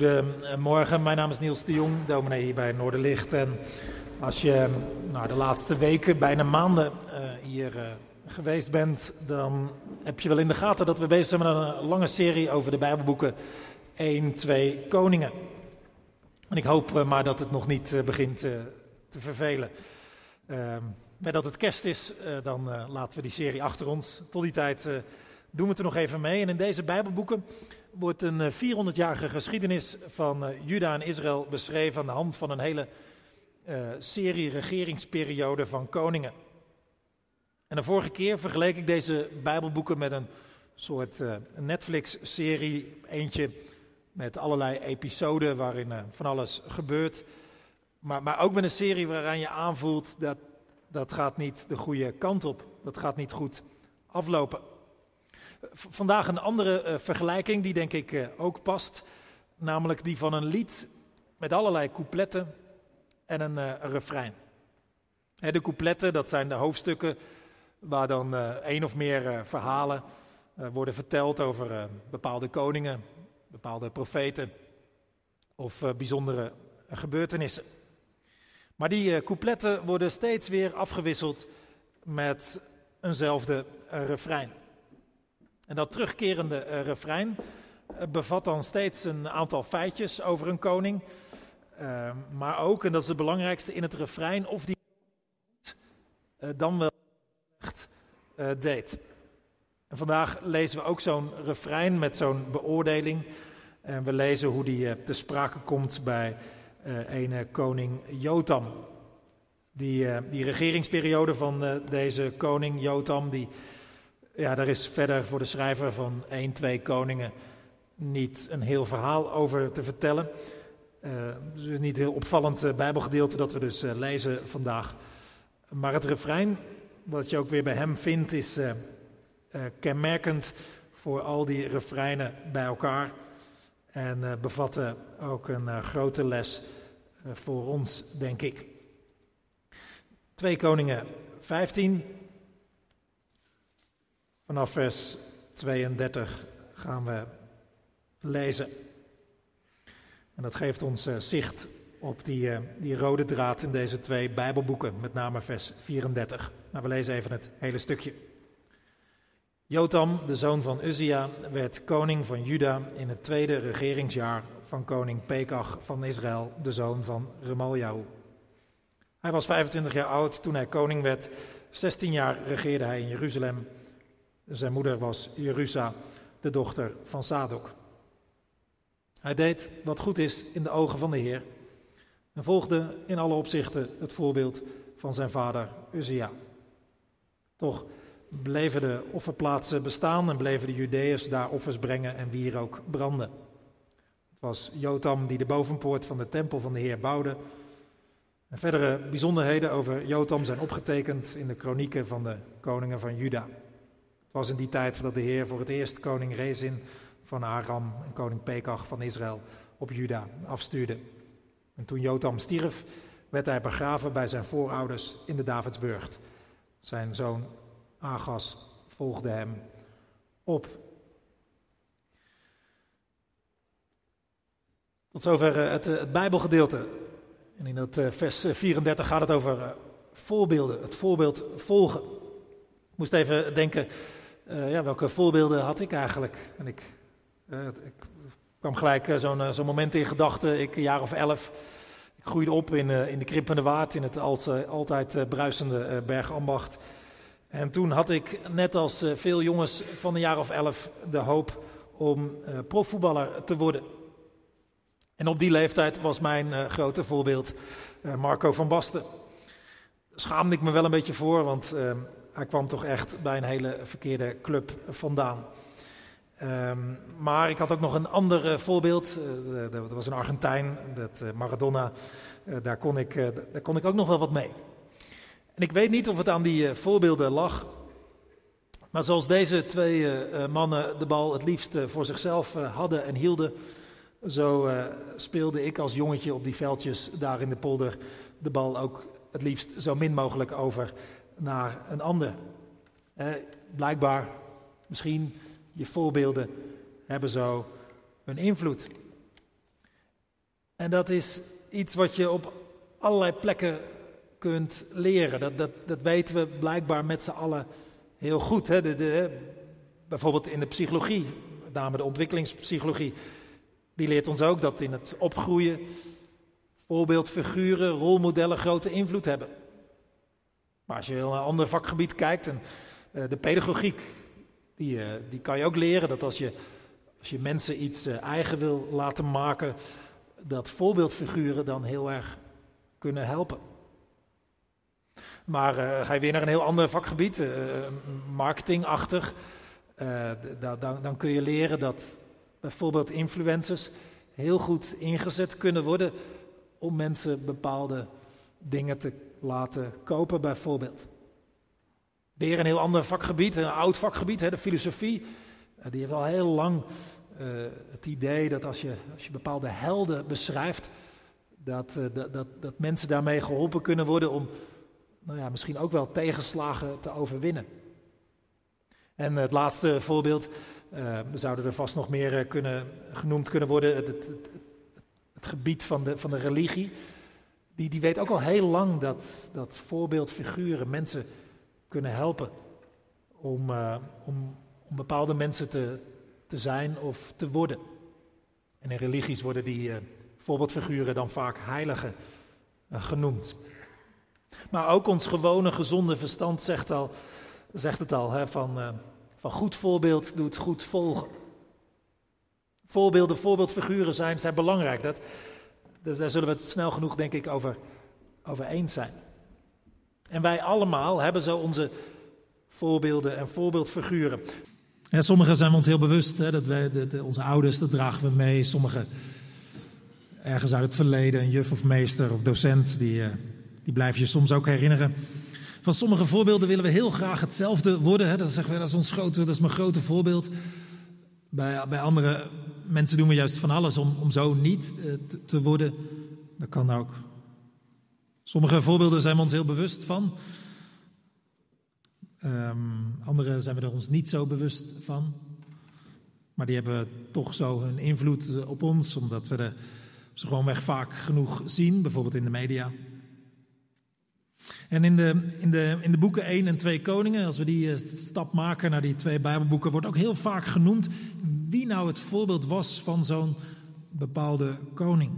Goedemorgen, mijn naam is Niels de Jong, dominee hier bij Noorderlicht. En als je nou, de laatste weken, bijna maanden uh, hier uh, geweest bent, dan heb je wel in de gaten dat we bezig zijn met een lange serie over de Bijbelboeken 1, 2 Koningen. En ik hoop uh, maar dat het nog niet begint te vervelen. Ehm, met dat het kerst is, dan laten we die serie achter ons. Tot die tijd doen we het er nog even mee. En in deze Bijbelboeken wordt een 400-jarige eh, geschiedenis van eh, Juda en Israël beschreven aan de hand van een hele uh, serie regeringsperiode van koningen. En de vorige keer vergeleek ik deze Bijbelboeken met een soort Netflix-serie. Eentje met allerlei episoden waarin van alles gebeurt. Maar, maar ook met een serie waaraan je aanvoelt dat dat gaat niet de goede kant op. Dat gaat niet goed aflopen. Vandaag een andere uh, vergelijking die denk ik uh, ook past, namelijk die van een lied met allerlei coupletten en een, een refrein. De coupletten, dat zijn de hoofdstukken waar dan één of meer verhalen worden verteld over bepaalde koningen, bepaalde profeten of bijzondere gebeurtenissen. Maar die coupletten worden steeds weer afgewisseld met eenzelfde refrein. En dat terugkerende uh, refrein uh, bevat dan steeds een aantal feitjes over een koning. Uh, maar ook, en dat is het belangrijkste in het refrein, of die dan wel echt deed. En vandaag lezen we ook zo'n refrein met zo'n beoordeling. En we lezen hoe die te sprake komt bij een koning Jotam. Die, die regeringsperiode van deze koning Jotam, die ja, daar is verder voor de schrijver van 1, 2 Koningen niet een heel verhaal over te vertellen. Uh, is niet heel opvallend uh, Bijbelgedeelte dat we dus uh, lezen vandaag. Maar het refrein, wat je ook weer bij hem vindt, is kenmerkend voor al die refreinen bij elkaar. En bevatten ook een grote les voor ons, denk ik. 2 Koningen 15, Vanaf vers 32 gaan we lezen. En dat geeft ons uh, zicht op die, uh, die rode draad in deze twee Bijbelboeken, met name vers 34. Maar we lezen even het hele stukje. Jotam, de zoon van Uzia, werd koning van Juda in het tweede regeringsjaar van koning Pekach van Israël, de zoon van Remaljahu. Hij was 25 jaar oud toen hij koning werd. 16 jaar regeerde hij in Jeruzalem. Zijn moeder was Jerusa, de dochter van Sadok. Hij deed wat goed is in de ogen van de Heer en volgde in alle opzichten het voorbeeld van zijn vader Uzia. Toch bleven de offerplaatsen bestaan en bleven de Judeërs daar offers brengen en wierook branden. Het was Jotam die de bovenpoort van de tempel van de Heer bouwde. En verdere bijzonderheden over Jotam zijn opgetekend in de kronieken van de koningen van Juda. Het was in die tijd dat de Heer voor het eerst koning Rezin van Aram en koning Pekach van Israël op Juda afstuurde. En toen Jotam stierf, werd hij begraven bij zijn voorouders in de Davidsburg. Zijn zoon Agas volgde hem op. Tot zover eh, het, eh, het Bijbelgedeelte. En in het eh, vers 34 gaat het over voorbeelden, het voorbeeld volgen. Ik moest even denken uh, ja, welke voorbeelden had ik eigenlijk? En ik, uh, ik kwam gelijk uh, zo'n moment in gedachten. Ik, een jaar of elf, ik groeide op in, in de Krimpende Waard, in het altijd, bruisende Bergambacht. En toen had ik, net als veel jongens van een jaar of elf, de hoop om profvoetballer te worden. En op die leeftijd was mijn grote voorbeeld Marco van Basten. Schaamde ik me wel een beetje voor, want ehm, hij kwam toch echt bij een hele verkeerde club vandaan. Um, maar ik had ook nog een ander uh, voorbeeld. Uh, dat was een Argentijn, dat, uh, Maradona. daar, kon ik, daar kon ik ook nog wel wat mee. En ik weet niet of het aan die voorbeelden lag. Maar zoals deze twee mannen de bal het liefst voor zichzelf hadden en hielden. Zo speelde ik als jongetje op die veldjes daar in de polder de bal ook het liefst zo min mogelijk over naar een ander. Eh, blijkbaar, misschien, je voorbeelden hebben zo een invloed. En dat is iets wat je op allerlei plekken kunt leren. Dat, dat, dat weten we blijkbaar met z'n allen heel goed. Hè? De, de, bijvoorbeeld in de psychologie, met name de ontwikkelingspsychologie, die leert ons ook dat in het opgroeien voorbeeldfiguren, rolmodellen grote invloed hebben. Maar als je naar een ander vakgebied kijkt, en, uh, de pedagogiek, die, uh, die kan je ook leren dat als je, als je mensen iets uh, eigen wil laten maken, dat voorbeeldfiguren dan heel erg kunnen helpen. Maar ga je weer naar een heel ander vakgebied, marketingachtig, dan, dan kun je leren dat bijvoorbeeld influencers heel goed ingezet kunnen worden om mensen bepaalde dingen te laten kopen, bijvoorbeeld. Weer een heel ander vakgebied, een oud vakgebied, de filosofie. Eh, die heeft al heel lang uh, het idee dat als je, als je bepaalde helden beschrijft, dat, uh, dat, dat, dat, mensen daarmee geholpen kunnen worden om nou ja, misschien ook wel tegenslagen te overwinnen. En het laatste voorbeeld, uh, zouden er vast nog meer kunnen, genoemd kunnen worden, het, het, het gebied van de, van de religie, die, die weet ook al heel lang dat, dat voorbeeldfiguren mensen kunnen helpen om, uh, om, om bepaalde mensen te, te zijn of te worden. En in religies worden die uh, voorbeeldfiguren dan vaak heiligen uh, genoemd. Maar ook ons gewone gezonde verstand zegt, al, zegt het al, hè, van, van goed voorbeeld doet goed volgen. Voorbeelden, voorbeeldfiguren zijn, zijn belangrijk. Dat, dus daar zullen we het snel genoeg, denk ik, over, over eens zijn. En wij allemaal hebben zo onze voorbeelden en voorbeeldfiguren. Ja, sommigen zijn we ons heel bewust, hè, dat wij, onze ouders, dat dragen we mee. Sommigen ergens uit het verleden, een juf of meester of docent, die, uh, die blijf je soms ook herinneren. Van sommige voorbeelden willen we heel graag hetzelfde worden. Hè. Dat zeggen we, dat is, ons grote, dat is mijn grote voorbeeld. Bij, bij andere mensen doen we juist van alles om, om zo niet uh, te, worden. Dat kan ook. Sommige voorbeelden zijn we ons heel bewust van. Um, andere zijn we er ons niet zo bewust van. Maar die hebben toch zo hun invloed eh, op ons, omdat we de, ze gewoonweg vaak genoeg zien, bijvoorbeeld in de media. En in de, in, de, in de boeken 1 en 2 Koningen, als we die stap maken naar die twee Bijbelboeken, wordt ook heel vaak genoemd wie nou het voorbeeld was van zo'n bepaalde koning.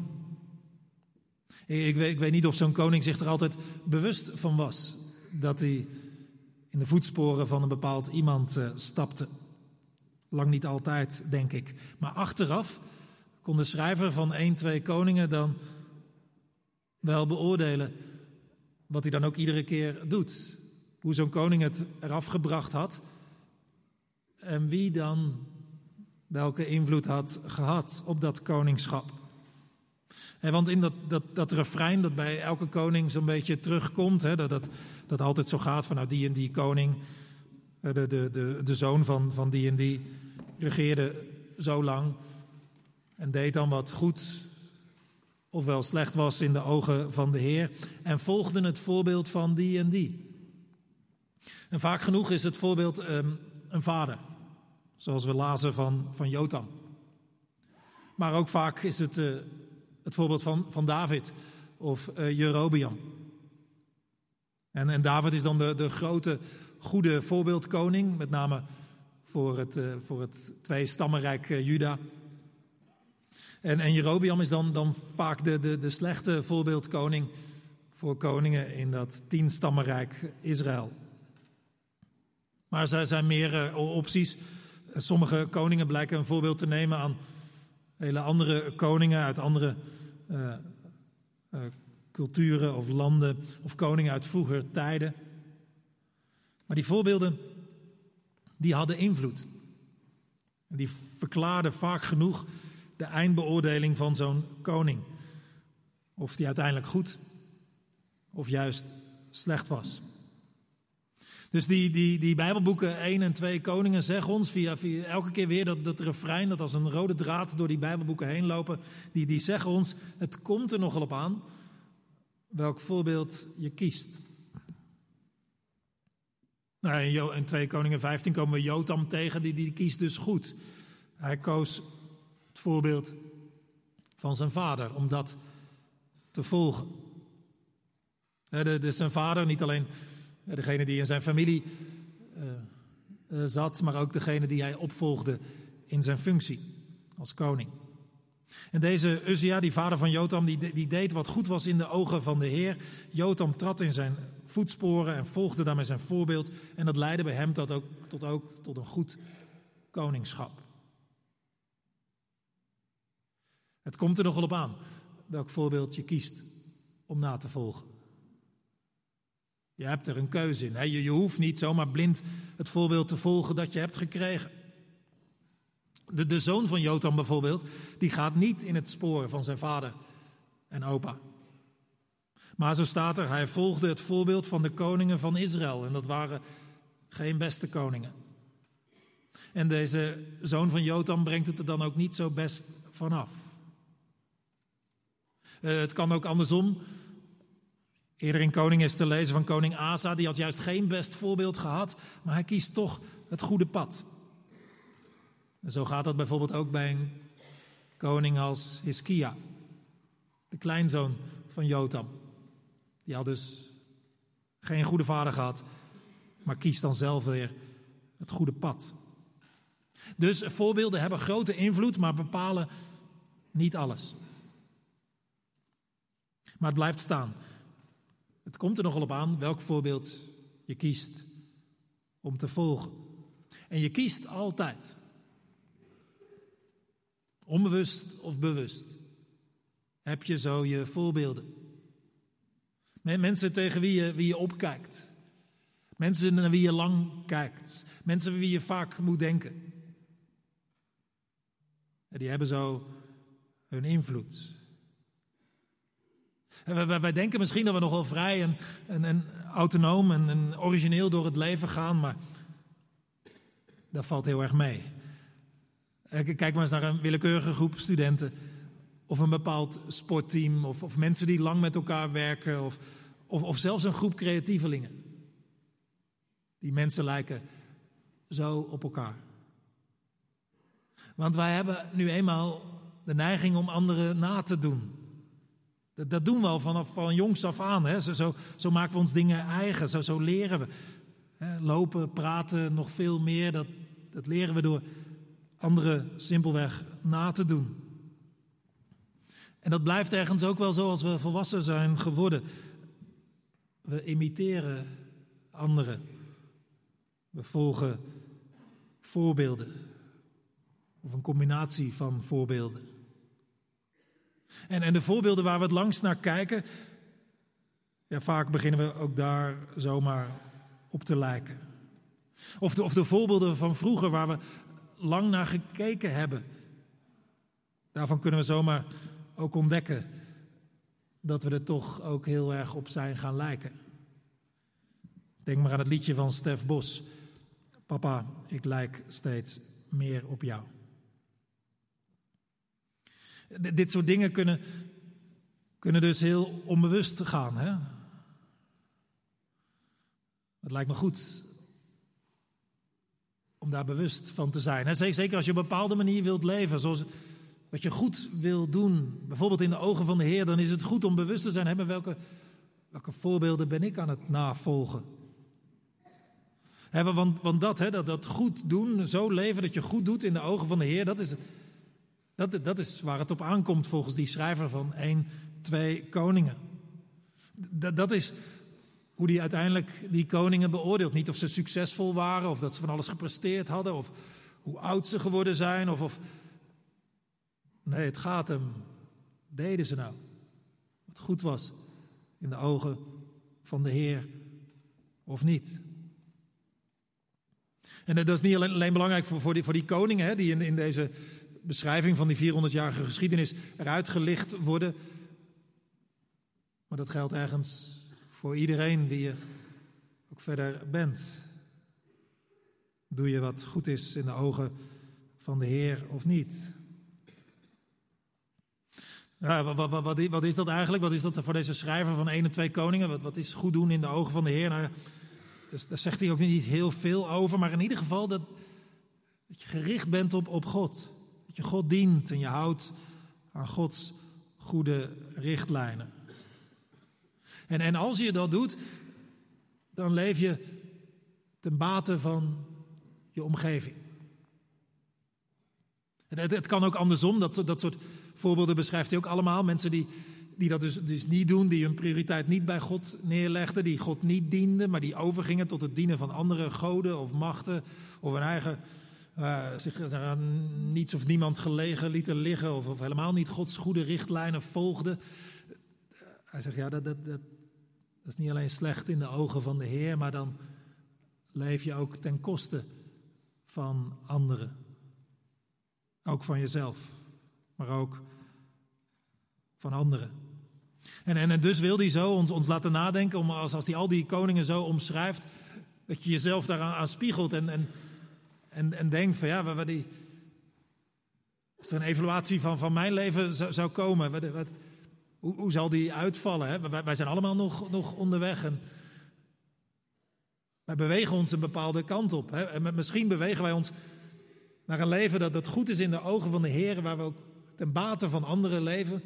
Ik weet, ik weet niet of zo'n koning zich er altijd bewust van was dat hij in de voetsporen van een bepaald iemand uh, stapte. Lang niet altijd, denk ik. Maar achteraf kon de schrijver van 1, 2 koningen dan wel beoordelen wat hij dan ook iedere keer doet. Hoe zo'n koning het eraf gebracht had. En wie dan welke invloed had gehad op dat koningschap. Want in dat, dat, dat refrein dat bij elke koning zo'n beetje terugkomt, dat, dat, dat altijd zo gaat van nou die en die koning, de, de, de, de zoon van, van die en die, regeerde zo lang en deed dan wat goed ofwel slecht was in de ogen van de Heer en volgde het voorbeeld van die en die. En vaak genoeg is het voorbeeld um, een vader. Zoals we lazen van, van Jotam. Maar ook vaak is het uh, het voorbeeld van, van David of uh, Jerobeam. En, en David is dan de, de grote, goede voorbeeldkoning, met name voor het, uh, voor het twee-stammenrijk Juda. En, en Jerobeam is dan, dan vaak de, de, de slechte voorbeeldkoning voor koningen in dat tien-stammenrijk Israël. Maar er zijn meer opties. Sommige koningen blijken een voorbeeld te nemen aan hele andere koningen uit andere uh, uh, culturen of landen of koningen uit vroeger tijden. Maar die voorbeelden, die hadden invloed. Die verklaarden vaak genoeg de eindbeoordeling van zo'n koning. Of die uiteindelijk goed of juist slecht was. Dus die, die, die Bijbelboeken 1 en 2 Koningen zeggen ons via, via elke keer weer dat, dat refrein, dat als een rode draad door die Bijbelboeken heen lopen, die, die zeggen ons, het komt er nogal op aan welk voorbeeld je kiest. Nou, in 2 Koningen 15 komen we Jotam tegen, die, die kiest dus goed. Hij koos het voorbeeld van zijn vader om dat te volgen. Dus zijn vader, niet alleen degene die in zijn familie uh, zat, maar ook degene die hij opvolgde in zijn functie als koning. En deze Uzia, die vader van Jotam, die, die deed wat goed was in de ogen van de Heer. Jotam trad in zijn voetsporen en volgde daarmee zijn voorbeeld. En dat leidde bij hem tot ook tot, ook, tot een goed koningschap. Het komt er nogal op aan welk voorbeeld je kiest om na te volgen. Je hebt er een keuze in. Je, je hoeft niet zomaar blind het voorbeeld te volgen dat je hebt gekregen. De, de zoon van Jotam bijvoorbeeld, die gaat niet in het spoor van zijn vader en opa. Maar zo staat er, hij volgde het voorbeeld van de koningen van Israël. En dat waren geen beste koningen. En deze zoon van Jotam brengt het er dan ook niet zo best vanaf. Uh, het kan ook andersom. Eerder in Koning is te lezen van koning Asa, die had juist geen best voorbeeld gehad, maar hij kiest toch het goede pad. En zo gaat dat bijvoorbeeld ook bij een koning als Hiskia, de kleinzoon van Jotam. Die had dus geen goede vader gehad, maar kiest dan zelf weer het goede pad. Dus voorbeelden hebben grote invloed, maar bepalen niet alles. Maar het blijft staan. Het komt er nogal op aan welk voorbeeld je kiest om te volgen. En je kiest altijd. Onbewust of bewust. Heb je zo je voorbeelden. Mensen tegen wie je, wie je opkijkt. Mensen naar wie je lang kijkt. Mensen wie je vaak moet denken. En die hebben zo hun invloed. Wij, denken misschien dat we nogal vrij en, en, en autonoom en, en, origineel door het leven gaan, maar dat valt heel erg mee. Kijk maar eens naar een willekeurige groep studenten, of een bepaald sportteam, of, of mensen die lang met elkaar werken, of, of, of zelfs een groep creatievelingen. Die mensen lijken zo op elkaar. Want wij hebben nu eenmaal de neiging om anderen na te doen. Dat, dat doen we al vanaf van jongs af aan. Hè? Zo, zo, maken we ons dingen eigen, zo, zo leren we. Hè? Lopen, praten, nog veel meer, dat, dat leren we door anderen simpelweg na te doen. En dat blijft ergens ook wel zo als we volwassen zijn geworden. We imiteren anderen. We volgen voorbeelden. Of een combinatie van voorbeelden. En, en de voorbeelden waar we het langst naar kijken, ja, vaak beginnen we ook daar zomaar op te lijken. Of de, of de voorbeelden van vroeger waar we lang naar gekeken hebben. Daarvan kunnen we zomaar ook ontdekken dat we er toch ook heel erg op zijn gaan lijken. Denk maar aan het liedje van Stef Bos. Papa, ik lijk steeds meer op jou. Dit soort dingen kunnen, kunnen dus heel onbewust gaan. Hè? Het lijkt me goed om daar bewust van te zijn. Zeker als je op een bepaalde manier wilt leven, zoals wat je goed wil doen, bijvoorbeeld in de ogen van de Heer, dan is het goed om bewust te zijn, hebben welke, welke voorbeelden ben ik aan het navolgen. want, want dat, dat, dat goed doen, zo leven dat je goed doet in de ogen van de Heer, dat is, dat, dat is waar het op aankomt volgens die schrijver van 1, 2 koningen. Dat, dat is hoe hij uiteindelijk die koningen beoordeelt. Niet of ze succesvol waren, of dat ze van alles gepresteerd hadden, of hoe oud ze geworden zijn, of, of... Nee, het gaat hem. Deden ze nou wat goed was in de ogen van de Heer of niet? En dat is niet alleen, belangrijk voor, voor, die, voor die koningen hè, die in, in deze beschrijving van die 400-jarige geschiedenis eruit gelicht worden. Maar dat geldt ergens voor iedereen die je ook verder bent. Doe je wat goed is in de ogen van de Heer of niet? Ja, wat, wat, wat, wat, is dat eigenlijk? Wat is dat voor deze schrijver van 1 en 2 koningen? Wat, is goed doen in de ogen van de Heer? Nou, dus, daar zegt hij ook niet heel veel over, maar in ieder geval dat, dat je gericht bent op, op God. Je God dient en je houdt aan Gods goede richtlijnen. En, en als je dat doet, dan leef je ten bate van je omgeving. Het, het, kan ook andersom, dat, dat soort voorbeelden beschrijft hij ook allemaal. Mensen die, die dat dus, dus niet doen, die hun prioriteit niet bij God neerlegden, die God niet dienden, maar die overgingen tot het dienen van andere goden of machten of hun eigen uh, zich aan niets of niemand gelegen lieten liggen of, of, helemaal niet Gods goede richtlijnen volgden. Hij zegt, ja, dat, dat, dat, is niet alleen slecht in de ogen van de Heer, maar dan leef je ook ten koste van anderen. Ook van jezelf, maar ook van anderen. En, en, en dus wil hij zo ons, ons laten nadenken, om, als, als hij al die koningen zo omschrijft, dat je jezelf daaraan aan spiegelt en, en, en, en denkt van ja, wat, die, als er een evaluatie van, van mijn leven zou, zou komen, wat, wat, hoe, hoe zal die uitvallen? Hè? Wij, zijn allemaal nog, nog onderweg en wij bewegen ons een bepaalde kant op. Hè? En misschien bewegen wij ons naar een leven dat, dat goed is in de ogen van de Heer, waar we ook ten bate van anderen leven.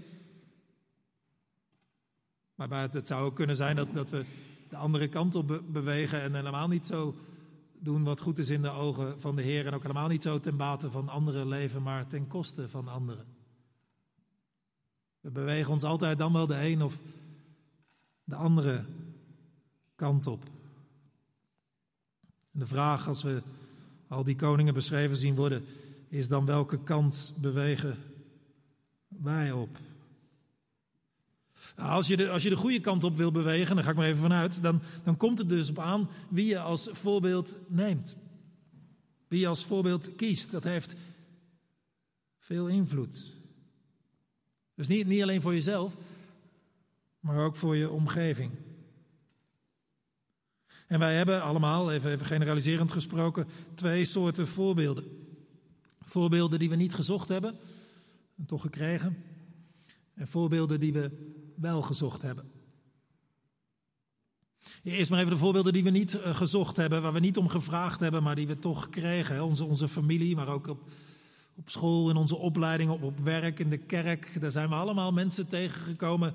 Maar het zou ook kunnen zijn dat, dat we de andere kant op bewegen en helemaal niet zo doen wat goed is in de ogen van de Heer. En ook helemaal niet zo ten bate van anderen leven, maar ten koste van anderen. We bewegen ons altijd dan wel de een of de andere kant op. En de vraag, als we al die koningen beschreven zien worden, is dan welke kant bewegen wij op? Nou, als, je de, als je de goede kant op wil bewegen, dan ga ik maar even vanuit, dan, dan komt het dus op aan wie je als voorbeeld neemt. Wie je als voorbeeld kiest, dat heeft veel invloed. Dus niet, niet alleen voor jezelf, maar ook voor je omgeving. En wij hebben allemaal, even, even generaliserend gesproken, twee soorten voorbeelden. Voorbeelden die we niet gezocht hebben en toch gekregen. En voorbeelden die we wel gezocht hebben. Eerst maar even de voorbeelden die we niet eh, gezocht hebben, waar we niet om gevraagd hebben, maar die we toch kregen. Onze, onze familie, maar ook op, op school, in onze opleiding, op, op werk, in de kerk. Daar zijn we allemaal mensen tegengekomen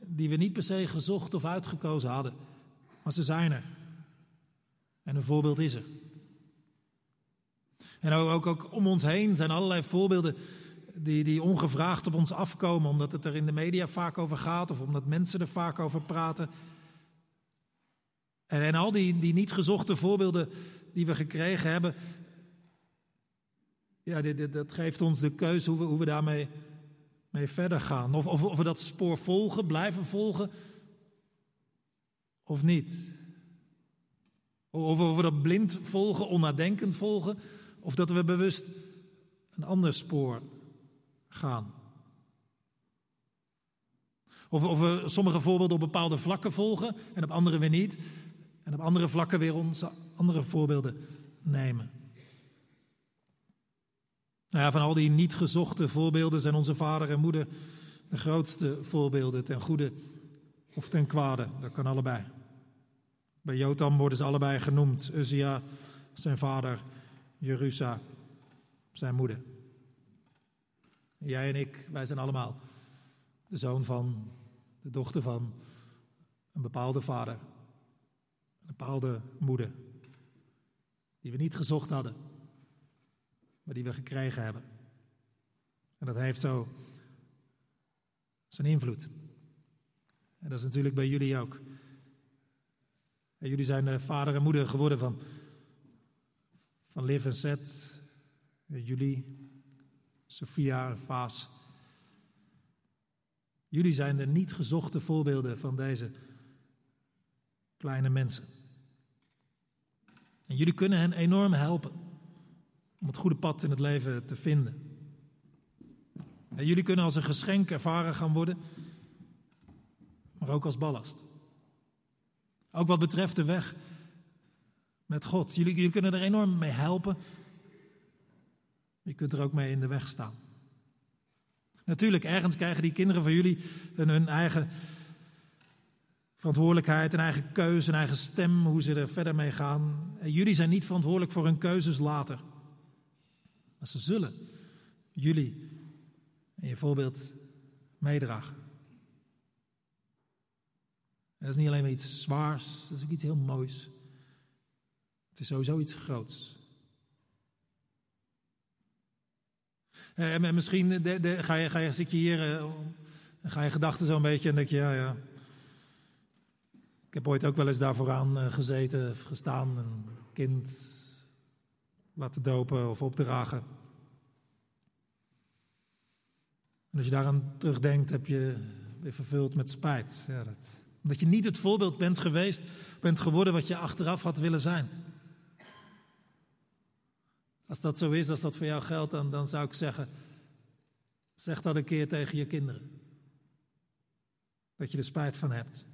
die we niet per se gezocht of uitgekozen hadden. Maar ze zijn er. En een voorbeeld is er. En ook, ook om ons heen zijn allerlei voorbeelden die, die ongevraagd op ons afkomen, omdat het er in de media vaak over gaat of omdat mensen er vaak over praten. En, en al die, die niet gezochte voorbeelden die we gekregen hebben, ja, dit, dit, dat geeft ons de keuze hoe we, hoe we daarmee mee verder gaan. Of, of, of we dat spoor volgen, blijven volgen, of niet. Of, of we dat blind volgen, onnadenkend volgen, of dat we bewust een ander spoor gaan. Of, of we sommige voorbeelden op bepaalde vlakken volgen en op andere weer niet. En op andere vlakken weer onze andere voorbeelden nemen. Nou ja, van al die niet gezochte voorbeelden zijn onze vader en moeder de grootste voorbeelden, ten goede of ten kwade. Dat kan allebei. Bij Jotam worden ze allebei genoemd. Uzia, zijn vader, Jerusa, zijn moeder. Jij en ik, wij zijn allemaal de zoon van, de dochter van een bepaalde vader, een bepaalde moeder, die we niet gezocht hadden, maar die we gekregen hebben. En dat heeft zo zijn invloed. En dat is natuurlijk bij jullie ook. En jullie zijn de vader en moeder geworden van, van Liv en Seth, jullie, Sophia Vaas. Jullie zijn de niet gezochte voorbeelden van deze kleine mensen. En jullie kunnen hen enorm helpen om het goede pad in het leven te vinden. En jullie kunnen als een geschenk ervaren gaan worden, maar ook als ballast. Ook wat betreft de weg met God. Jullie, jullie kunnen er enorm mee helpen je kunt er ook mee in de weg staan. Natuurlijk, ergens krijgen die kinderen van jullie hun, hun eigen verantwoordelijkheid, een eigen keuze, een eigen stem, hoe ze er verder mee gaan. Jullie zijn niet verantwoordelijk voor hun keuzes later. Maar ze zullen jullie En je voorbeeld meedragen. En dat is niet alleen maar iets zwaars, dat is ook iets heel moois. Het is sowieso iets groots. Eh, en misschien de, de, ga, je, ga je, zit hier uh, ga je gedachten zo een beetje en denk je, ja, ja. Ik heb ooit ook wel eens daarvoor aan uh, gezeten, gestaan, een kind laten dopen of opdragen. En als je daaraan terugdenkt, heb je weer vervuld met spijt. Ja, dat, omdat je niet het voorbeeld bent geweest, bent geworden wat je achteraf had willen zijn. Als dat zo is, als dat voor jou geldt, dan, dan zou ik zeggen, zeg dat een keer tegen je kinderen. Dat je er spijt van hebt.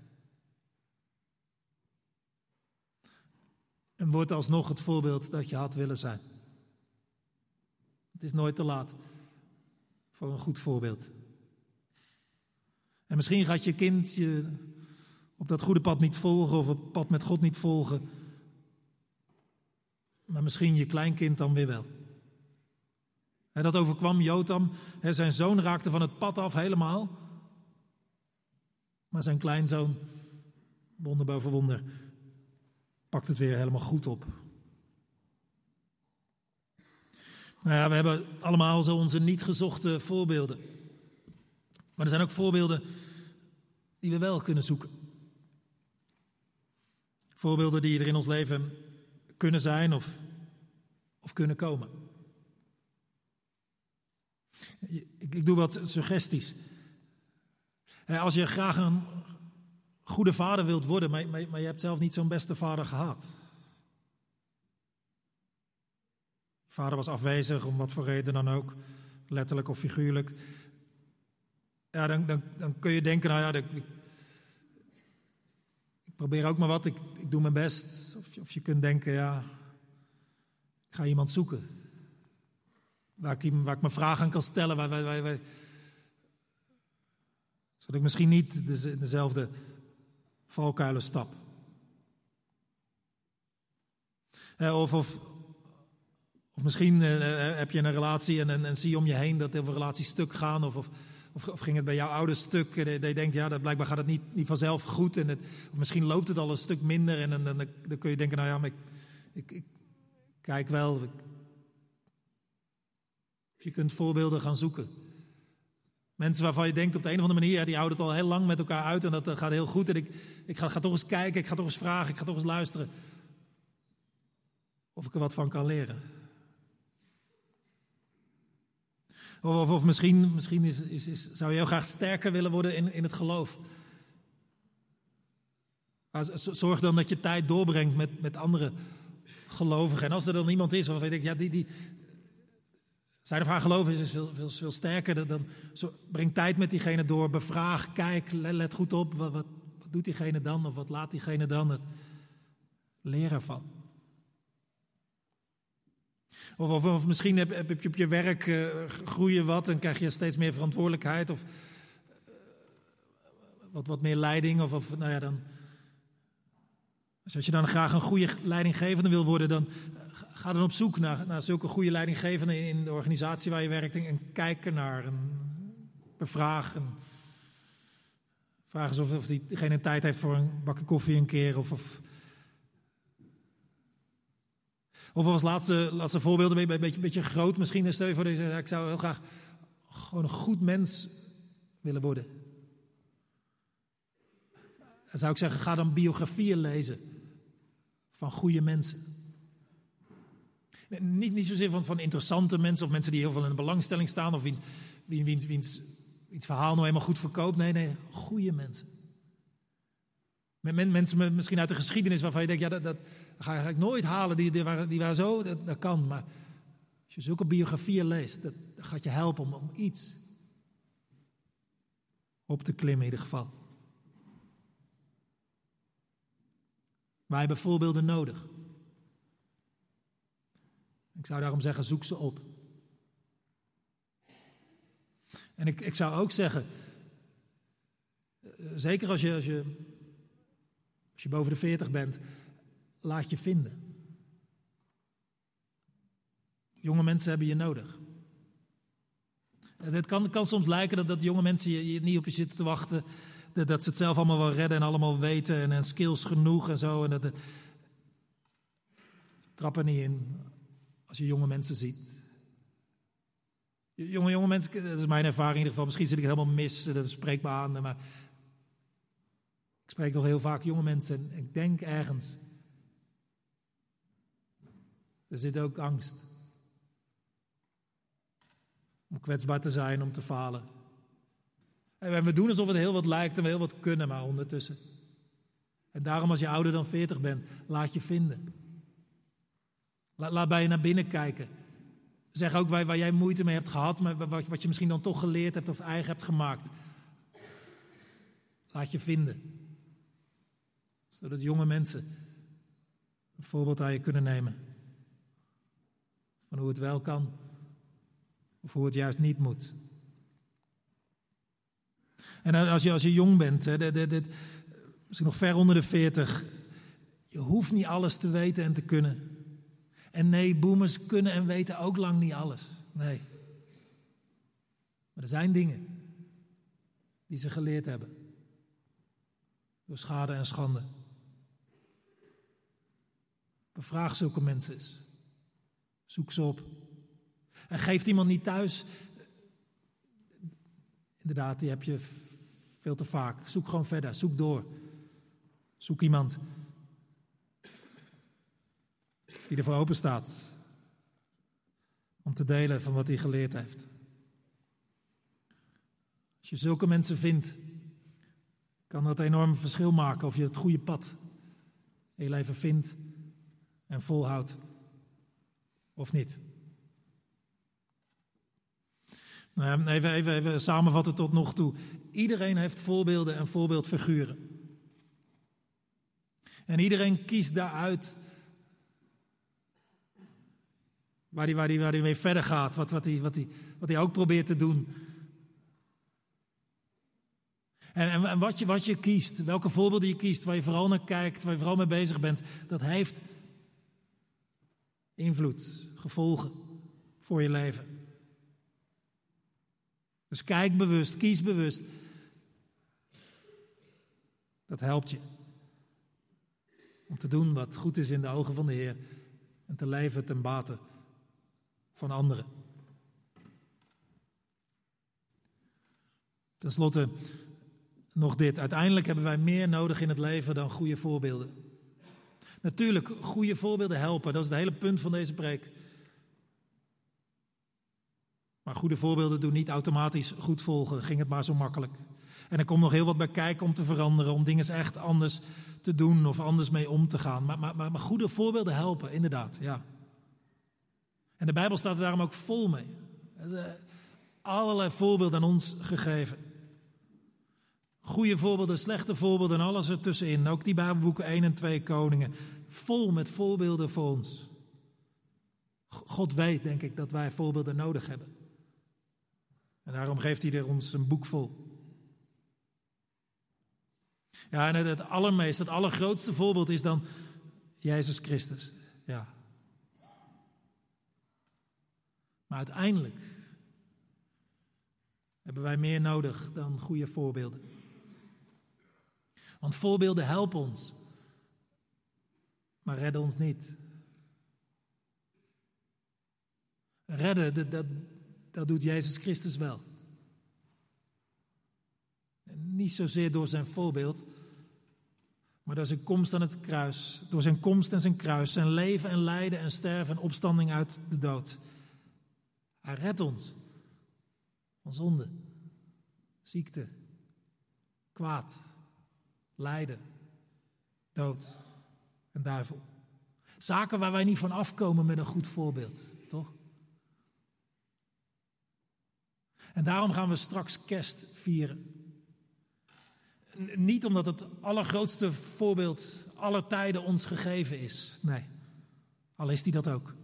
En word alsnog het voorbeeld dat je had willen zijn. Het is nooit te laat voor een goed voorbeeld. En misschien gaat je kind je op dat goede pad niet volgen of het pad met God niet volgen. Maar misschien je kleinkind dan weer wel. En dat overkwam Jotam. Zijn zoon raakte van het pad af helemaal. Maar zijn kleinzoon, wonder boven wonder, pakt het weer helemaal goed op. Nou ja, we hebben allemaal zo onze niet gezochte voorbeelden. Maar er zijn ook voorbeelden die we wel kunnen zoeken. Voorbeelden die er in ons leven kunnen zijn of, of kunnen komen. Ik, ik doe wat suggesties. Als je graag een goede vader wilt worden, maar, maar, maar je hebt zelf niet zo'n beste vader gehad. Vader was afwezig, om wat voor reden dan ook, letterlijk of figuurlijk. Ja, dan, dan, dan kun je denken, nou ja, ik, probeer ook maar wat, ik, ik doe mijn best. Of, of je kunt denken, ja, ik ga iemand zoeken. Waar ik, me vragen aan kan stellen, waar, waar, waar, zodat ik misschien niet dezelfde valkuilen stap. Of, of, of misschien uh, heb je een relatie en, en, en, zie je om je heen dat heel veel relaties stuk gaan. Of, of, of, ging het bij jouw ouders stuk? Dat je denkt, ja, dat blijkbaar gaat het niet, niet vanzelf goed. En het, of misschien loopt het al een stuk minder. En, dan kun je denken, nou ja, maar ik, ik, ik kijk wel. Ik, je kunt voorbeelden gaan zoeken. Mensen waarvan je denkt op de een of andere manier, ja, die houden het al heel lang met elkaar uit en dat, gaat heel goed. En ik, ik ga, ga, toch eens kijken, ik ga toch eens vragen, ik ga toch eens luisteren. Of ik er wat van kan leren. Of, of misschien, misschien is, is, is, zou je heel graag sterker willen worden in, in het geloof. Zorg dan dat je tijd doorbrengt met, met andere gelovigen. En als er dan iemand is waarvan denkt, ja, die, die, zijn of haar geloof is veel, veel, veel sterker. Dan, breng tijd met diegene door, bevraag, kijk, let, goed op. Wat, wat, wat, doet diegene dan of wat laat diegene dan? Leer ervan. Of, of, misschien heb, heb, je op je werk uh, groeien wat en krijg je steeds meer verantwoordelijkheid of uh, wat, wat meer leiding. Of, of nou ja, dan, dus als je dan graag een goede leidinggevende wil worden, dan ga dan op zoek naar, naar zulke goede leidinggevenden in de organisatie waar je werkt en kijk naar en bevraag. En vraag of, of diegene tijd heeft voor een bakje koffie een keer of... of of als laatste, laatste voorbeeld, een beetje, beetje groot misschien. Stel je voor, deze, ik zou heel graag gewoon een goed mens willen worden. Dan zou ik zeggen, ga dan biografieën lezen van goede mensen. Niet, niet zozeer van, van interessante mensen of mensen die heel veel in de belangstelling staan of wiens, wiens, wiens verhaal nou helemaal goed verkoopt. Nee, nee, goede mensen. Met mensen misschien uit de geschiedenis waarvan je denkt, ja, dat, dat ga, ik nooit halen, die, die, waren, die waren zo, dat, dat kan. Maar als je zulke biografieën leest, dat, dat gaat je helpen om, om iets op te klimmen in ieder geval. Wij hebben voorbeelden nodig. Ik zou daarom zeggen, zoek ze op. En ik, ik zou ook zeggen, eh, zeker als je, als, je, als je boven de 40 bent, laat je vinden. Jonge mensen hebben je nodig. Het kan, kan soms lijken dat, dat jonge mensen je, niet op je zitten te wachten. Dat, dat, ze het zelf allemaal wel redden en allemaal weten en, en skills genoeg en zo. En dat, trap er niet in als je jonge mensen ziet. Jonge, jonge mensen, dat is mijn ervaring in ieder geval. Misschien zit ik helemaal mis, dat spreekt me aan. Maar ik spreek toch heel vaak jonge mensen en ik denk ergens. Er zit ook angst. Om kwetsbaar te zijn, om te falen. En we doen alsof het heel wat lijkt en we heel wat kunnen, maar ondertussen. En daarom als je ouder dan 40 bent, laat je vinden. Laat, laat bij je naar binnen kijken. Zeg ook waar, waar jij moeite mee hebt gehad, maar wat, wat je misschien dan toch geleerd hebt of eigen hebt gemaakt. Laat je vinden. Zodat jonge mensen een voorbeeld aan je kunnen nemen. Van hoe het wel kan of hoe het juist niet moet. En als je, als je jong bent, hè, dit, misschien nog ver onder de 40, je hoeft niet alles te weten en te kunnen. En nee, boomers kunnen en weten ook lang niet alles. Nee. Maar er zijn dingen die ze geleerd hebben. Door schade en schande. Bevraag zulke mensen eens. Zoek ze op. En geeft iemand niet thuis. Inderdaad, die heb je veel te vaak. Zoek gewoon verder. Zoek door. Zoek iemand die ervoor open staat om te delen van wat hij geleerd heeft. Als je zulke mensen vindt, kan dat enorm verschil maken of je het goede pad heel even vindt en volhoudt of niet. Nou, even, even, even samenvatten tot nog toe. Iedereen heeft voorbeelden en voorbeeldfiguren. En iedereen kiest daaruit Waar hij, waar waar mee verder gaat, wat, wat, hij, wat, hij, wat hij ook probeert te doen. En, en, en, wat, je, wat je kiest, welke voorbeelden je kiest, waar je vooral naar kijkt, waar je vooral mee bezig bent, dat heeft invloed, gevolgen voor je leven. Dus kijk bewust, kies bewust. Dat helpt je om te doen wat goed is in de ogen van de Heer en te leven ten bate van anderen. Ten slotte nog dit. Uiteindelijk hebben wij meer nodig in het leven dan goede voorbeelden. Natuurlijk, goede voorbeelden helpen. Dat is het hele punt van deze preek. Maar goede voorbeelden doen niet automatisch goed volgen. Ging het maar zo makkelijk. En er komt nog heel wat bij kijken om te veranderen, om dingen echt anders te doen of anders mee om te gaan. Maar, maar, maar, goede voorbeelden helpen, inderdaad. Ja. En de Bijbel staat er daarom ook vol mee. Er allerlei voorbeelden aan ons gegeven. Goede voorbeelden, slechte voorbeelden en alles ertussenin. Ook die Bijbelboeken 1 en 2 Koningen. Vol met voorbeelden voor ons. God weet, denk ik, dat wij voorbeelden nodig hebben. En daarom geeft hij er ons een boek vol. Ja, en het, het allermeest, het allergrootste voorbeeld is dan Jezus Christus. Ja, Maar uiteindelijk hebben wij meer nodig dan goede voorbeelden. Want voorbeelden helpen ons, maar redden ons niet. Redden, dat, dat, dat doet Jezus Christus wel. En niet zozeer door zijn voorbeeld, maar door zijn komst aan het kruis. Door zijn komst en zijn kruis, zijn leven en lijden en sterven en opstanding uit de dood. Hij redt ons van zonde, ziekte, kwaad, lijden, dood en duivel. Zaken waar wij niet van afkomen met een goed voorbeeld, toch? En daarom gaan we straks kerst vieren. Niet omdat het allergrootste voorbeeld aller tijden ons gegeven is. Nee, al is die dat ook.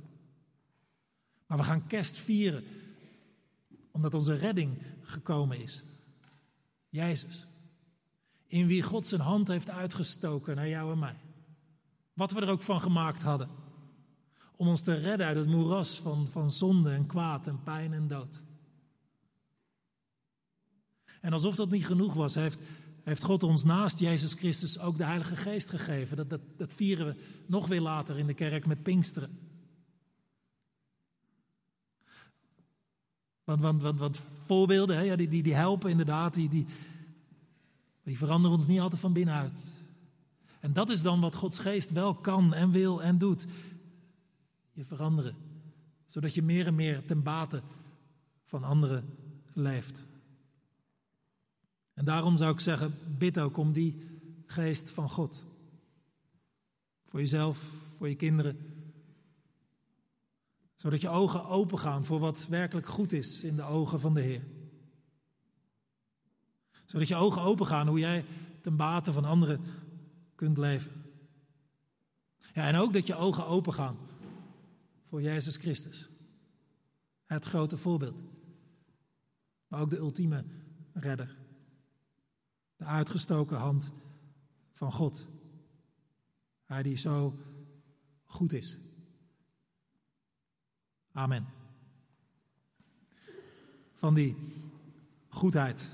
Maar we gaan kerst vieren omdat onze redding gekomen is. Jezus. In wie God zijn hand heeft uitgestoken naar jou en mij. Wat we er ook van gemaakt hadden. Om ons te redden uit het moeras van, van zonde en kwaad en pijn en dood. En alsof dat niet genoeg was, heeft, heeft God ons naast Jezus Christus ook de Heilige Geest gegeven. Dat, dat, dat vieren we nog weer later in de kerk met Pinksteren. Want, want, want, want voorbeelden, hè, ja, die, die, die helpen inderdaad, die, die, die veranderen ons niet altijd van binnenuit. En dat is dan wat Gods geest wel kan en wil en doet. Je veranderen. Zodat je meer en meer ten bate van anderen leeft. En daarom zou ik zeggen, bid ook om die geest van God. Voor jezelf, voor je kinderen. Zodat je ogen open gaan voor wat werkelijk goed is in de ogen van de Heer. Zodat je ogen open gaan hoe jij ten bate van anderen kunt leven. Ja, en ook dat je ogen open gaan voor Jezus Christus. Het grote voorbeeld. Maar ook de ultieme redder. De uitgestoken hand van God. Hij die zo goed is. Amen. Van die goedheid,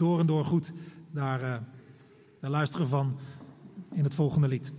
door en door goed, daar, uh, daar luisteren van in het volgende lied.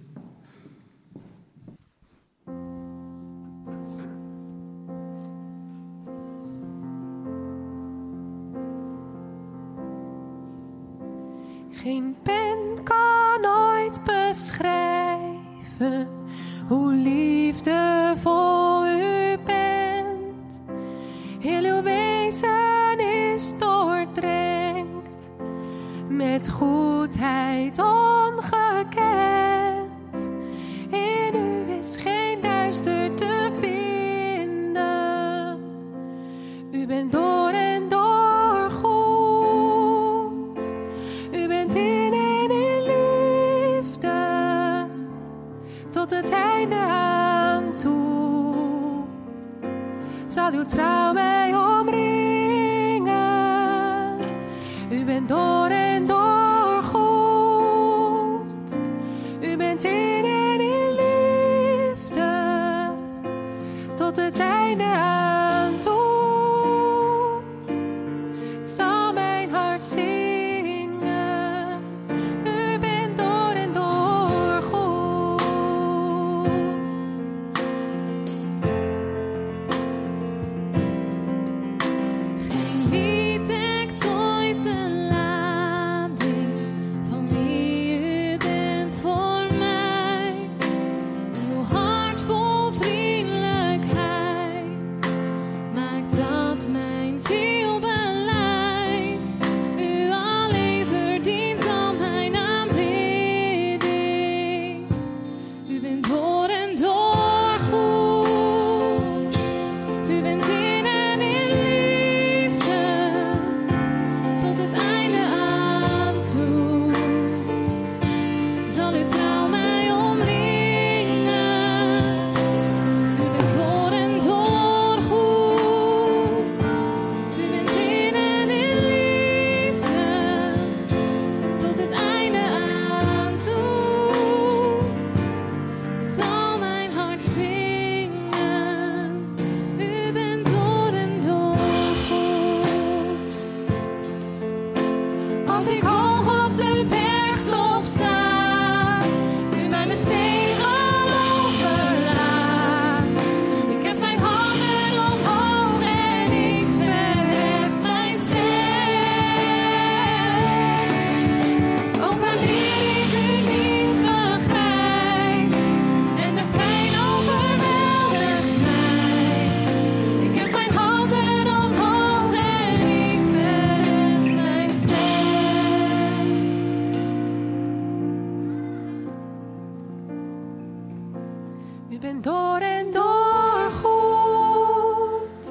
Bent door en door goed.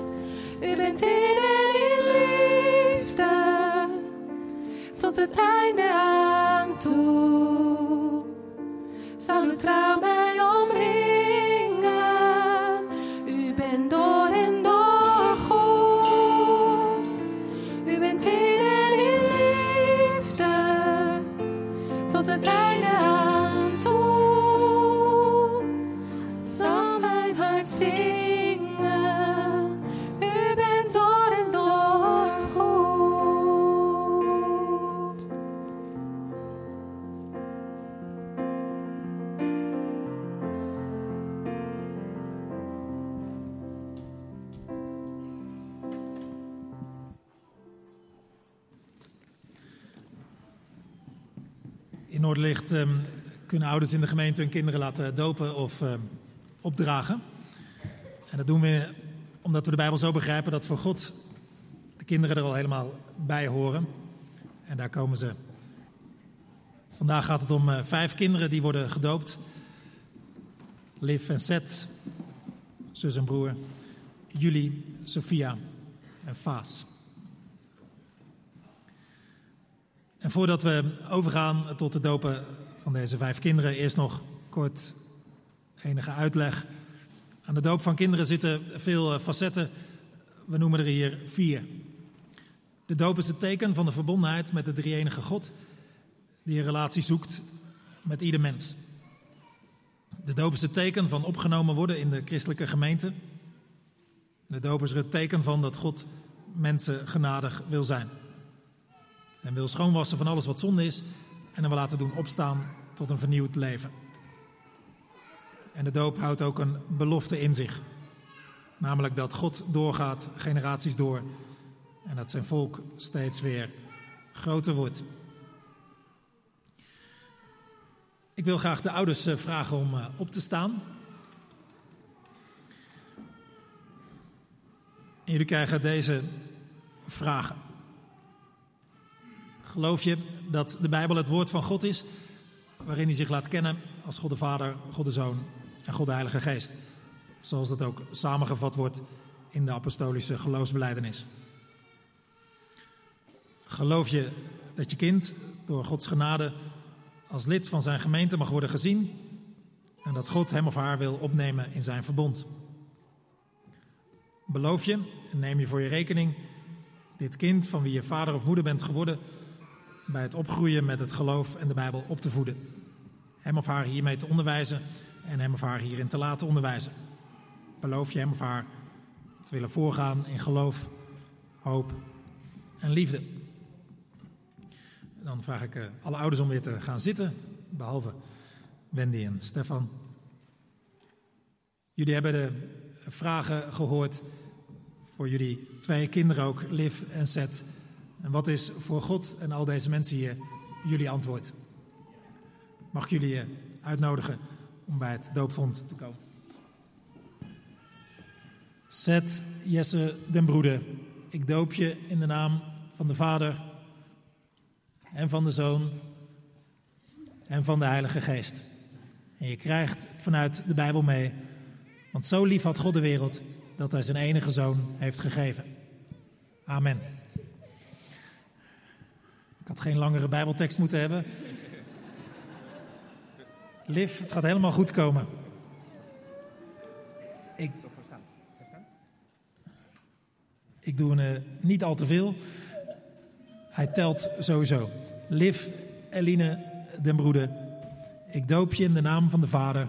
U bent in en in liefde tot het einde aan Ehm, kunnen ouders in de gemeente hun kinderen laten dopen of ehm, opdragen. En dat doen we omdat we de Bijbel zo begrijpen dat voor God de kinderen er al helemaal bij horen. En daar komen ze. Vandaag gaat het om eh, vijf kinderen die worden gedoopt. Liv en Seth, zus en broer. Julie, Sophia en Faas. En voordat we overgaan tot de dopen van deze vijf kinderen, eerst nog kort enige uitleg. Aan de doop van kinderen zitten veel eh, facetten. We noemen er hier vier. De doop is het teken van de verbondenheid met de drie-enige God, die een relatie zoekt met ieder mens. De doop is het teken van opgenomen worden in de christelijke gemeente. De doop is er het teken van dat God mensen genadig wil zijn. En wil schoonwassen van alles wat zonde is en hem wil laten doen opstaan tot een vernieuwd leven. En de doop houdt ook een belofte in zich. Namelijk dat God doorgaat, generaties door, en dat zijn volk steeds weer groter wordt. Ik wil graag de ouders eh, vragen om eh, op te staan. En jullie krijgen deze vragen. Geloof je dat de Bijbel het woord van God is, waarin hij zich laat kennen als God de Vader, God de Zoon en God de Heilige Geest? Zoals dat ook samengevat wordt in de apostolische geloofsbeleidenis. Geloof je dat je kind door Gods genade als lid van zijn gemeente mag worden gezien en dat God hem of haar wil opnemen in zijn verbond? Beloof je en neem je voor je rekening dit kind van wie je vader of moeder bent geworden bij het opgroeien met het geloof en de Bijbel op te voeden. Hem of haar hiermee te onderwijzen en hem of haar hierin te laten onderwijzen. Beloof je hem of haar te willen voorgaan in geloof, hoop en liefde. Dan vraag ik eh, alle ouders om weer te gaan zitten, behalve Wendy en Stefan. Jullie hebben de vragen gehoord voor jullie twee kinderen ook, Liv en Seth. En wat is voor God en al deze mensen hier jullie antwoord? Mag ik jullie eh, uitnodigen om bij het doopvond te komen? Zet Jesse den broeder, ik doop je in de naam van de Vader en van de Zoon en van de Heilige Geest. En je krijgt vanuit de Bijbel mee, want zo lief had God de wereld dat hij zijn enige zoon heeft gegeven. Amen. Had geen langere Bijbeltekst moeten hebben. Liv, het gaat helemaal goed komen. Ik, ik doe een, eh, niet al te veel. Hij telt sowieso. Liv, Eline, den broeder. Ik doop je in de naam van de Vader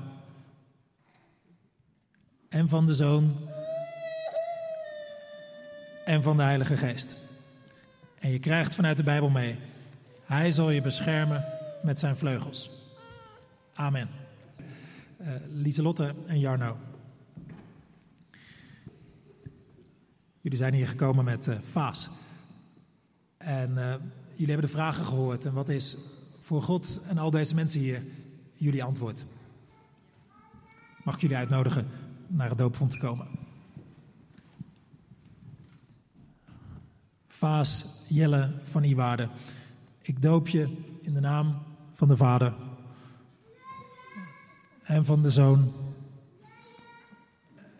en van de Zoon en van de Heilige Geest. En je krijgt vanuit de Bijbel mee. Hij zal je beschermen met zijn vleugels. Amen. Uh, Lieselotte en Jarno. Jullie zijn hier gekomen met uh, Vaas. En uh, jullie hebben de vragen gehoord. En wat is voor God en al deze mensen hier jullie antwoord? Mag ik jullie uitnodigen naar het doopvond te komen? Vaas Jelle van Iwaarde. Ik doop je in de naam van de Vader en van de Zoon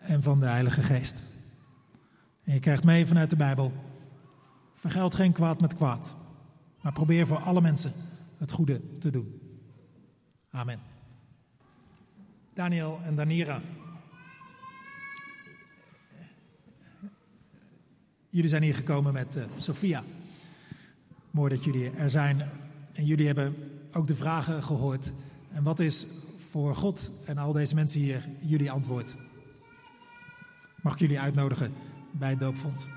en van de Heilige Geest. En je krijgt mee vanuit de Bijbel. Vergeld geen kwaad met kwaad, maar probeer voor alle mensen het goede te doen. Amen. Daniel en Danira. Jullie zijn hier gekomen met uh, Sophia. Mooi dat jullie er zijn. En jullie hebben ook de vragen gehoord. En wat is voor God en al deze mensen hier jullie antwoord? Mag ik jullie uitnodigen bij het doopvond?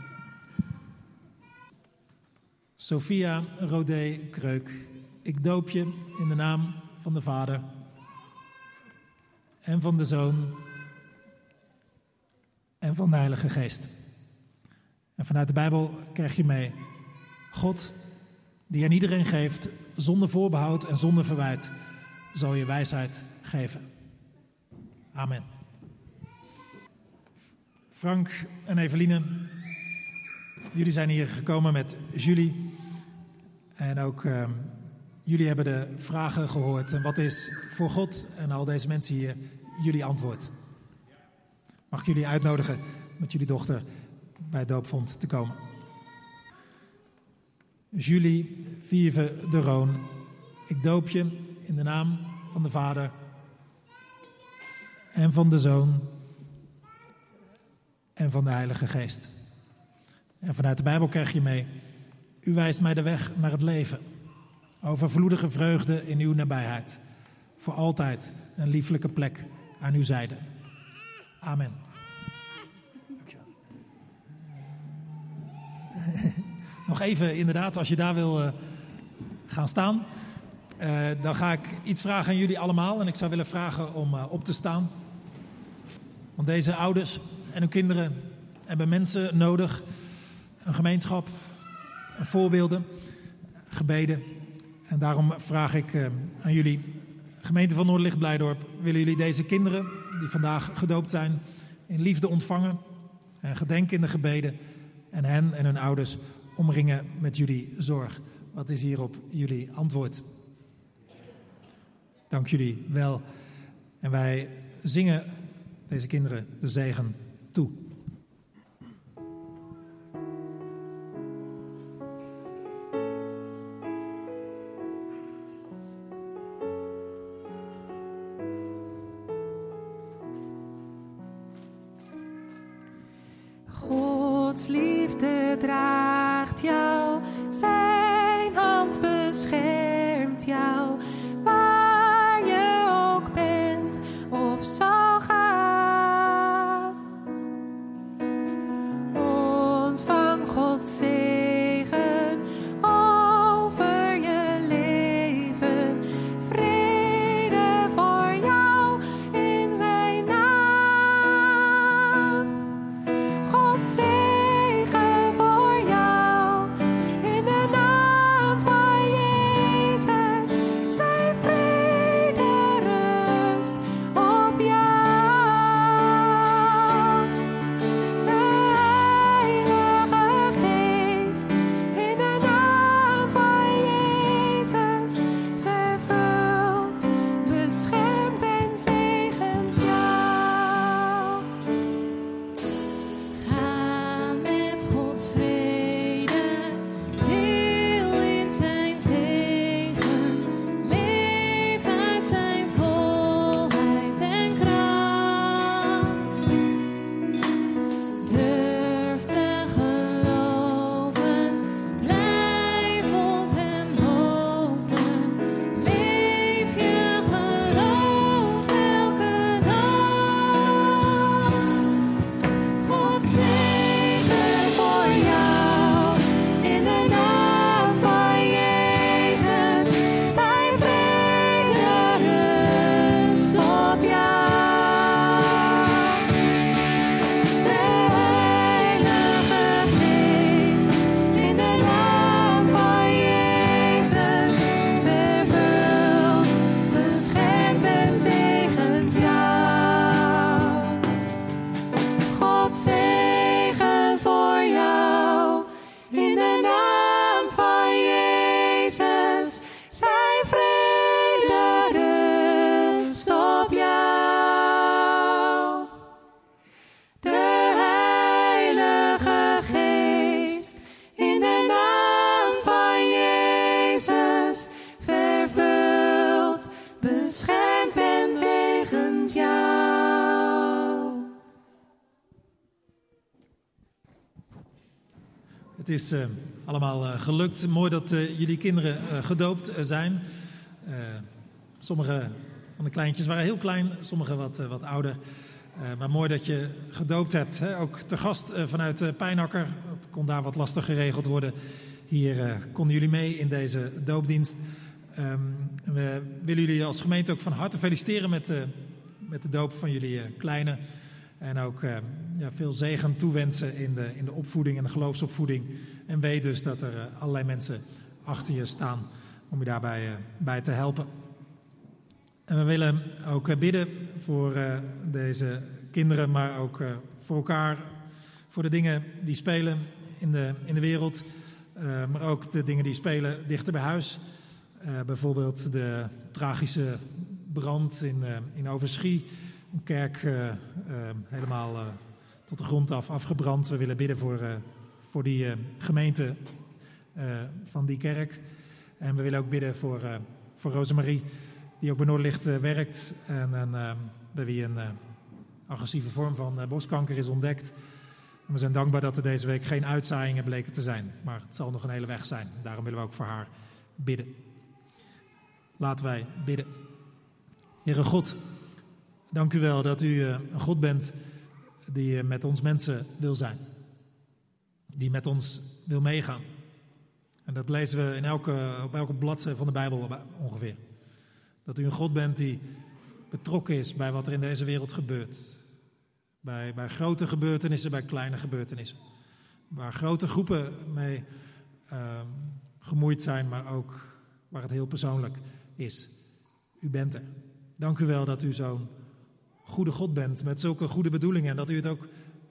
Sophia Rodé Kreuk, ik doop je in de naam van de Vader en van de Zoon en van de Heilige Geest. En vanuit de Bijbel krijg je mee: God die aan iedereen geeft, zonder voorbehoud en zonder verwijt, zal je wijsheid geven. Amen. Frank en Eveline, jullie zijn hier gekomen met Julie. En ook uh, jullie hebben de vragen gehoord. En wat is voor God en al deze mensen hier jullie antwoord? Mag ik jullie uitnodigen met jullie dochter bij het doopvond te komen? Julie Vieve de Roon, ik doop je in de naam van de Vader en van de Zoon en van de Heilige Geest. En vanuit de Bijbel krijg je mee, u wijst mij de weg naar het leven. Overvloedige vreugde in uw nabijheid. Voor altijd een lieflijke plek aan uw zijde. Amen. Nog even inderdaad, als je daar wil uh, gaan staan. Uh, dan ga ik iets vragen aan jullie allemaal. En ik zou willen vragen om uh, op te staan. Want deze ouders en hun kinderen hebben mensen nodig. Een gemeenschap, een voorbeelden, gebeden. En daarom vraag ik aan jullie, gemeente van Noordlicht Blijdorp, willen jullie deze kinderen die vandaag gedoopt zijn in liefde ontvangen en gedenken in de gebeden en hen en hun ouders omringen met jullie zorg. Wat is hierop jullie antwoord? Dank jullie wel. En wij zingen deze kinderen de zegen toe. Gods liefde draagt jou, zijn hand beschermt jou, is uh, allemaal uh, gelukt. Mooi dat uh, jullie kinderen gedoopt zijn. sommige van de kleintjes waren heel klein, sommige wat, wat ouder. maar mooi dat je gedoopt hebt. Hè? Ook te gast vanuit Pijnakker. Het kon daar wat lastig geregeld worden. Hier konden jullie mee in deze doopdienst. Um, we willen jullie als gemeente ook van harte feliciteren met, met de doop van jullie kleine. En ook uh, ja, veel zegen toewensen in de, in de opvoeding en de geloofsopvoeding. En weet dus dat er uh, allerlei mensen achter je staan om je daarbij eh, bij te helpen. En we willen ook eh, bidden voor eh, deze kinderen, maar ook eh, voor elkaar, voor de dingen die spelen in de, in de wereld, eh, maar ook de dingen die spelen dichter bij huis. Eh, bijvoorbeeld de tragische brand in, eh, in Overschie, een kerk eh, eh, helemaal eh, tot de grond af afgebrand. We willen bidden voor, voor die gemeente van die kerk. En we willen ook bidden voor, voor Rosemarie, die ook bij Noordlicht werkt. En, en bij wie een agressieve vorm van borstkanker is ontdekt. We zijn dankbaar dat er deze week geen uitzaaiingen bleken te zijn. Maar het zal nog een hele weg zijn. Daarom willen we ook voor haar bidden. Laten wij bidden. Heere God, dank u wel dat u eh, een God bent die eh, met ons mensen wil zijn. Die met ons wil meegaan. En dat lezen we in elke, op elke bladzijde van de Bijbel ongeveer. Dat u een God bent die betrokken is bij wat er in deze wereld gebeurt. Bij, bij grote gebeurtenissen, bij kleine gebeurtenissen. Waar grote groepen mee ehm, gemoeid zijn, maar ook waar het heel persoonlijk is. U bent er. Dank u wel dat u zo'n goede God bent met zulke goede bedoelingen en dat u het ook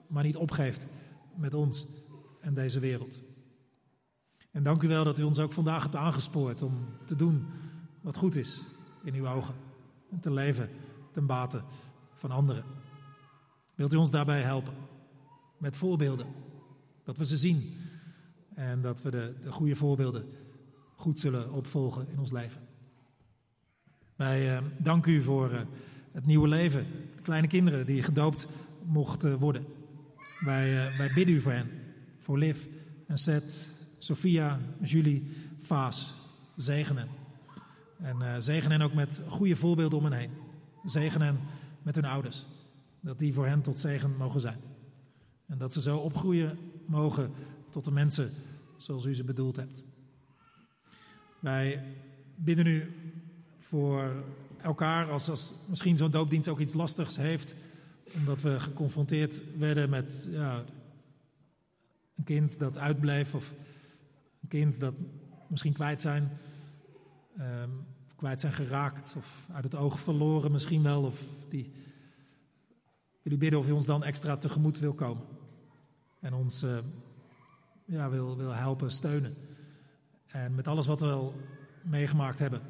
maar niet opgeeft met ons en deze wereld. En dank u wel dat u ons ook vandaag hebt aangespoord om te doen wat goed is in uw ogen. En te leven ten bate van anderen. Wilt u ons daarbij helpen? Met voorbeelden. Dat we ze zien. En dat we de, de goede voorbeelden goed zullen opvolgen in ons leven. Wij eh, danken u voor eh, het nieuwe leven. Kleine kinderen die gedoopt mochten worden. Wij, eh, wij bidden u voor hen. Voor Liv en Seth, Sophia, Julie, Vaas. Zegen hen. En eh, zegen hen ook met goede voorbeelden om hen heen. Zegen hen met hun ouders. Dat die voor hen tot zegen mogen zijn. En dat ze zo opgroeien mogen tot de mensen zoals u ze bedoeld hebt. Wij bidden u voor elkaar als, als misschien zo'n doopdienst ook iets lastigs heeft. Omdat we geconfronteerd werden met ja, een kind dat uitbleef of een kind dat misschien kwijt zijn. ehm, kwijt zijn geraakt of uit het oog verloren misschien wel. Of die u bidden of u ons dan extra tegemoet wil komen. En ons eh, ja, wil, wil helpen, steunen. En met alles wat we wel meegemaakt hebben,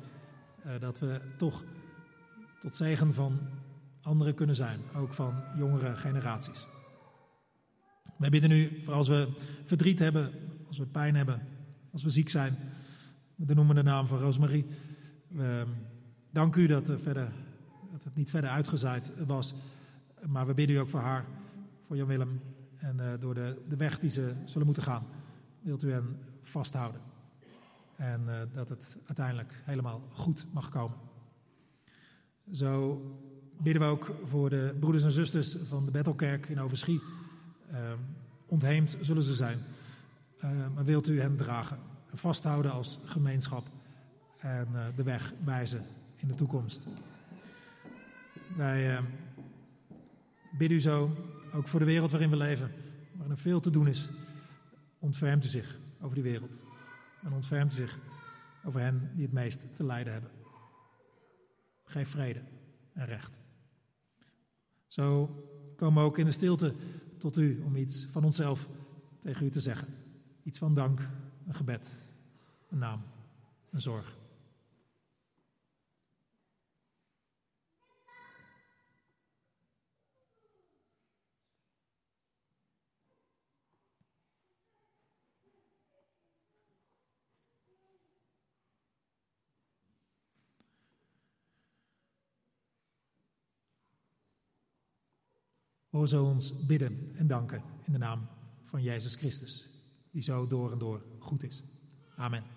eh, dat we toch tot zegen van anderen kunnen zijn. Ook van jongere generaties. Wij bidden u voor als we verdriet hebben, als we pijn hebben, als we ziek zijn. We noemen de naam van Roosmarie. We danken u dat, er verder, dat het niet verder uitgezaaid was. Maar we bidden u ook voor haar, voor Jan Willem. En eh, door de, de weg die ze zullen moeten gaan, wilt u hen vasthouden. En eh, dat het uiteindelijk helemaal goed mag komen. Zo bidden we ook voor de broeders en zusters van de Bethelkerk in Overschie. Uh, ontheemd zullen ze zijn. Uh, maar wilt u hen dragen, vasthouden als gemeenschap en uh, de weg wijzen in de toekomst. Wij uh, bidden u zo, ook voor de wereld waarin we leven, waarin er veel te doen is. Ontfermt u zich over die wereld. En ontfermt u zich over hen die het meest te lijden hebben. Geef vrede en recht. Zo komen we ook in de stilte tot u om iets van onszelf tegen u te zeggen. Iets van dank, een gebed, een naam, een zorg. Hoor zo ons bidden en danken in de naam van Jezus Christus, die zo door en door goed is. Amen.